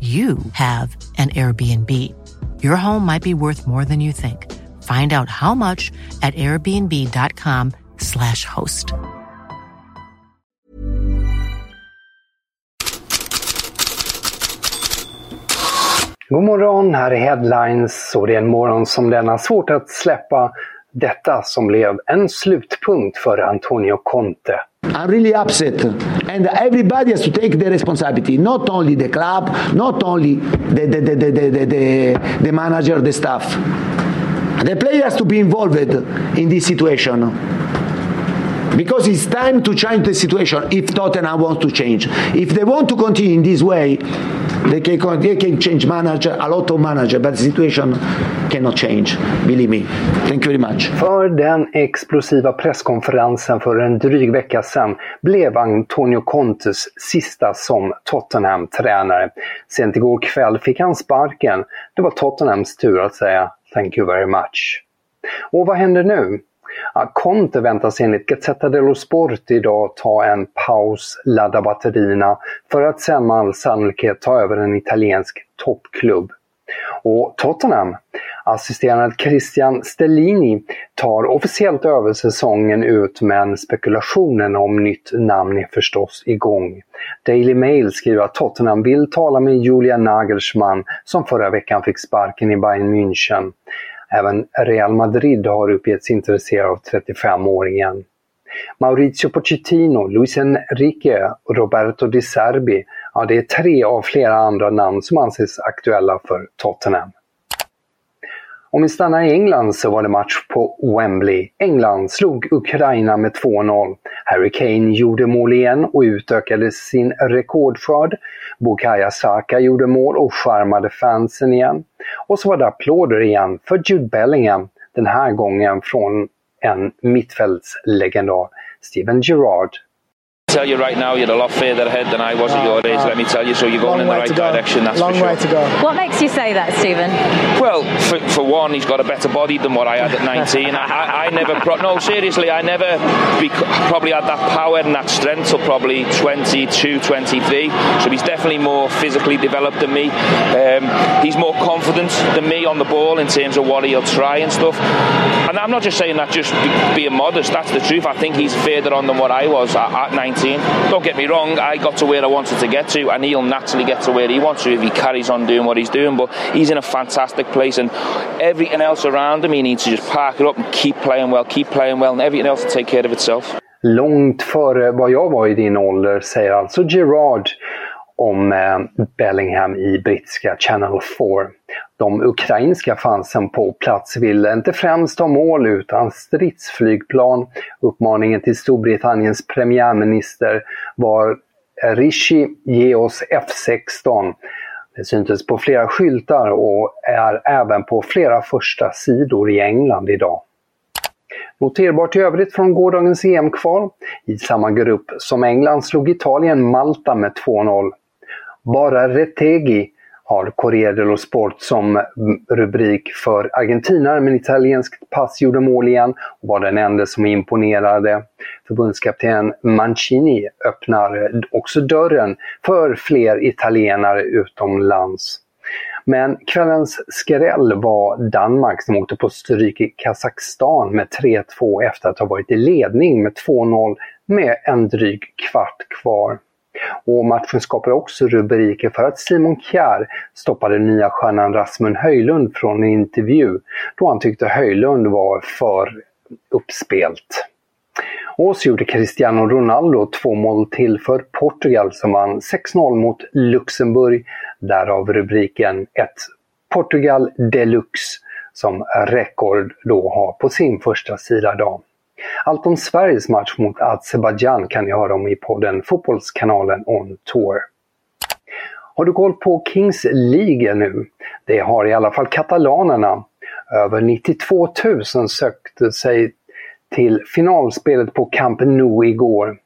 you have an Airbnb. Your home might be worth more than you think. Find out how much at airbnb.com slash host. God morgon, här är Headlines och det är en morgon som denna svårt att släppa detta som blev en slutpunkt för Antonio Conte. I'm really upset. And everybody has to take the responsibility, not only the club, not only the, the, the, the, the, the, the manager, the staff. The player has to be involved in this situation. Because it's time to change the situation if Tottenham wants to change. If they want to continue in this way, they can, they can change manager, a lot of manager, but the situation cannot change. Believe me. Thank you very much. För den explosiva presskonferensen för en dryg vecka sedan blev Antonio Contes sista som Tottenham-tränare. Sent igår kväll fick han sparken. Det var Tottenhams tur att säga “Thank you very much”. Och vad händer nu? Conte väntas enligt Gazzetta dello Sport idag ta en paus, ladda batterierna för att sen med all sannolikhet ta över en italiensk toppklubb. Och Tottenham, assisterande Christian Stellini, tar officiellt över säsongen ut men spekulationen om nytt namn är förstås igång. Daily Mail skriver att Tottenham vill tala med Julia Nagelsmann som förra veckan fick sparken i Bayern München. Även Real Madrid har uppgetts intresserade av 35-åringen. Maurizio Pochettino, Luis Enrique och Roberto Di Serbi, ja det är tre av flera andra namn som anses aktuella för Tottenham. Om vi stannar i England så var det match på Wembley. England slog Ukraina med 2-0. Harry Kane gjorde mål igen och utökade sin rekordskörd. Bukayo Saka gjorde mål och charmade fansen igen. Och så var det applåder igen för Jude Bellingham, den här gången från en mittfältslegendar, Steven Gerrard tell you right now, you're a lot further ahead than I was at your age. Let me tell you, so you're going Long in the right go. direction. That's Long for sure. way to go. What makes you say that, Stephen? Well, for, for one, he's got a better body than what I had at 19. I, I, I never, pro- no, seriously, I never bec- probably had that power and that strength till probably 22, 23. So he's definitely more physically developed than me. Um, he's more confident than me on the ball in terms of what he'll try and stuff. And I'm not just saying that just be, being modest. That's the truth. I think he's further on than what I was at, at 19. Don't get me wrong. I got to where I wanted to get to, and he'll naturally get to where he wants to if he carries on doing what he's doing. But he's in a fantastic place, and everything else around him, he needs to just park it up and keep playing well, keep playing well, and everything else will take care of itself. Långt före vad jag var i din ålder, säger alltså Gerard om eh, Bellingham i brittiska Channel 4. De ukrainska fansen på plats ville inte främst ha mål utan stridsflygplan. Uppmaningen till Storbritanniens premiärminister var eh, Rishi, ge oss F16. Det syntes på flera skyltar och är även på flera första sidor i England idag. Noterbart i övrigt från gårdagens EM-kval. I samma grupp som England slog Italien Malta med 2-0. Bara Retegi har Corriere dello Sport som rubrik för argentinare med italienskt pass gjorde mål igen och var den enda som imponerade. Förbundskapten Mancini öppnar också dörren för fler italienare utomlands. Men kvällens skräll var Danmark som åkte på stryk i Kazakstan med 3-2 efter att ha varit i ledning med 2-0 med en dryg kvart kvar. Och matchen skapade också rubriker för att Simon Kjär stoppade nya stjärnan Rasmus Höjlund från en intervju då han tyckte Höjlund var för uppspelt. Och så gjorde Cristiano Ronaldo två mål till för Portugal som vann 6-0 mot Luxemburg. Därav rubriken ett Portugal Deluxe som Rekord då har på sin första sida idag. Allt om Sveriges match mot Azerbajdzjan kan ni höra om i podden Fotbollskanalen On Tour. Har du koll på Kings League nu? Det har i alla fall katalanerna. Över 92 000 sökte sig till finalspelet på Camp Nou igår.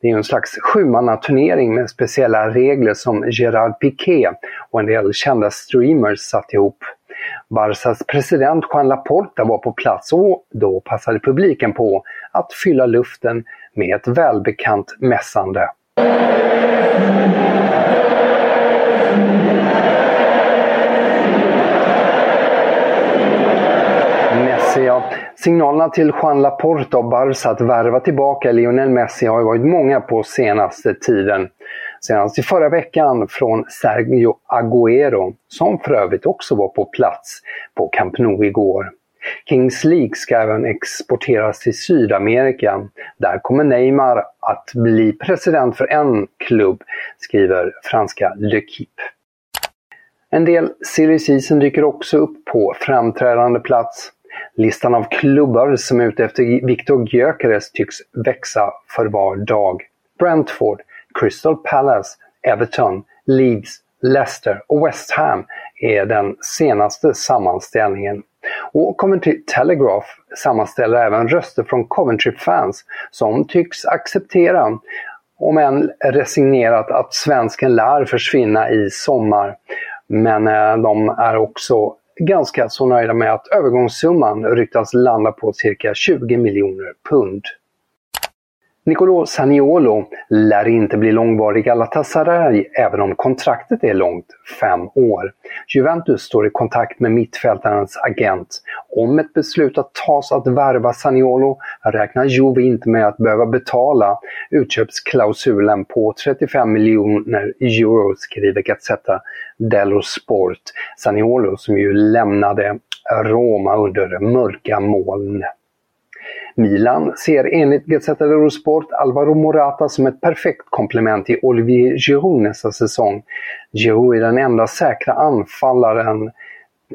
Det är en slags sjumannaturnering med speciella regler som Gerard Piqué och en del kända streamers satt ihop. Barsas president Juan Laporta var på plats och då passade publiken på att fylla luften med ett välbekant mässande. Messi, ja. Signalerna till Juan Laporta och Barca att värva tillbaka Lionel Messi har varit många på senaste tiden. Senast i förra veckan från Sergio Agüero, som för övrigt också var på plats på Camp Nou igår. Kings League ska även exporteras till Sydamerika. Där kommer Neymar att bli president för en klubb, skriver franska L'Equipe. En del silly season dyker också upp på framträdande plats. Listan av klubbar som är ute efter Viktor Gyökeres tycks växa för var dag. Brentford, Crystal Palace, Everton, Leeds, Leicester och West Ham är den senaste sammanställningen. Och Coventry Telegraph sammanställer även röster från Coventry-fans som tycks acceptera, om än resignerat, att svensken lär försvinna i sommar. Men eh, de är också ganska så nöjda med att övergångssumman ryktas landa på cirka 20 miljoner pund. Nicolò Saniolo lär inte bli långvarig Galatasaray även om kontraktet är långt, fem år. Juventus står i kontakt med mittfältarens agent. Om ett beslut att tas att värva Saniolo räknar Juve inte med att behöva betala utköpsklausulen på 35 miljoner euro, skriver Gazzetta dello Sport. Saniolo som ju lämnade Roma under mörka moln. Milan ser enligt Gazzetta dello Sport Alvaro Morata som ett perfekt komplement till Olivier Giroud nästa säsong. Giroud är den enda säkra anfallaren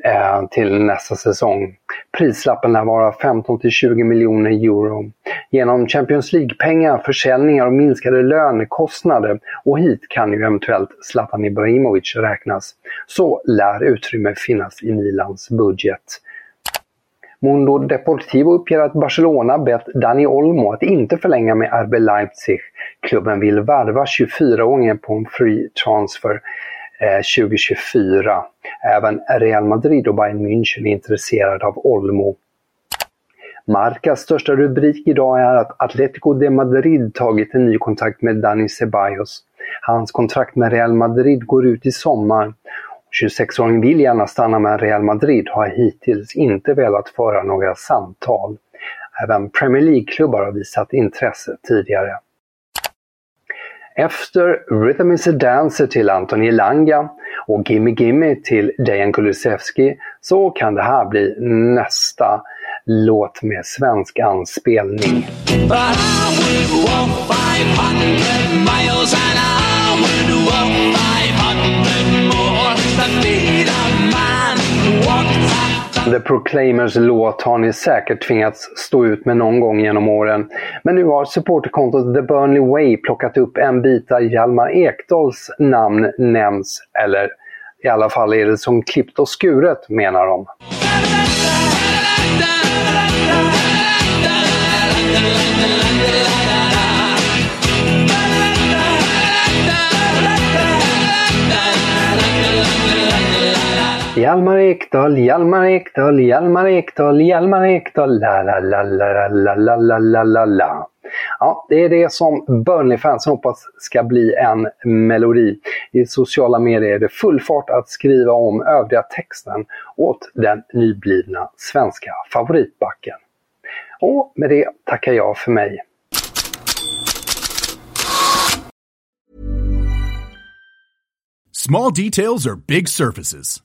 eh, till nästa säsong. Prislappen lär vara 15-20 miljoner euro. Genom Champions League-pengar, försäljningar och minskade lönekostnader och hit kan ju eventuellt Zlatan Ibrahimovic räknas. Så lär utrymme finnas i Milans budget. Mundo Deportivo uppger att Barcelona bett Dani Olmo att inte förlänga med RB Leipzig. Klubben vill värva 24-åringen på en free transfer eh, 2024. Även Real Madrid och Bayern München är intresserade av Olmo. Marcas största rubrik idag är att Atletico de Madrid tagit en ny kontakt med Dani Ceballos. Hans kontrakt med Real Madrid går ut i sommar 26-åringen vill gärna stanna med Real Madrid har hittills inte velat föra några samtal. Även Premier League-klubbar har visat intresse tidigare. Efter Rhythm is a Dancer till Anthony Langa och Gimme Gimme till Dejan Kulusevski så kan det här bli nästa låt med svensk anspelning. The Proclaimers låt har ni säkert tvingats stå ut med någon gång genom åren. Men nu har supporterkontot The Burnley Way plockat upp en bit där Hjalmar Ekdals namn nämns. Eller i alla fall är det som klippt och skuret menar de. Hjalmar Ekdal, Hjalmar Ekdal, Hjalmar Ekdal, Hjalmar Ekdal, la la la la la la la la la la. Ja, det är det som Burnley-fansen hoppas ska bli en melodi. I sociala medier är det full fart att skriva om övriga texten åt den nyblivna svenska favoritbacken. Och med det tackar jag för mig. Small details are big surfaces.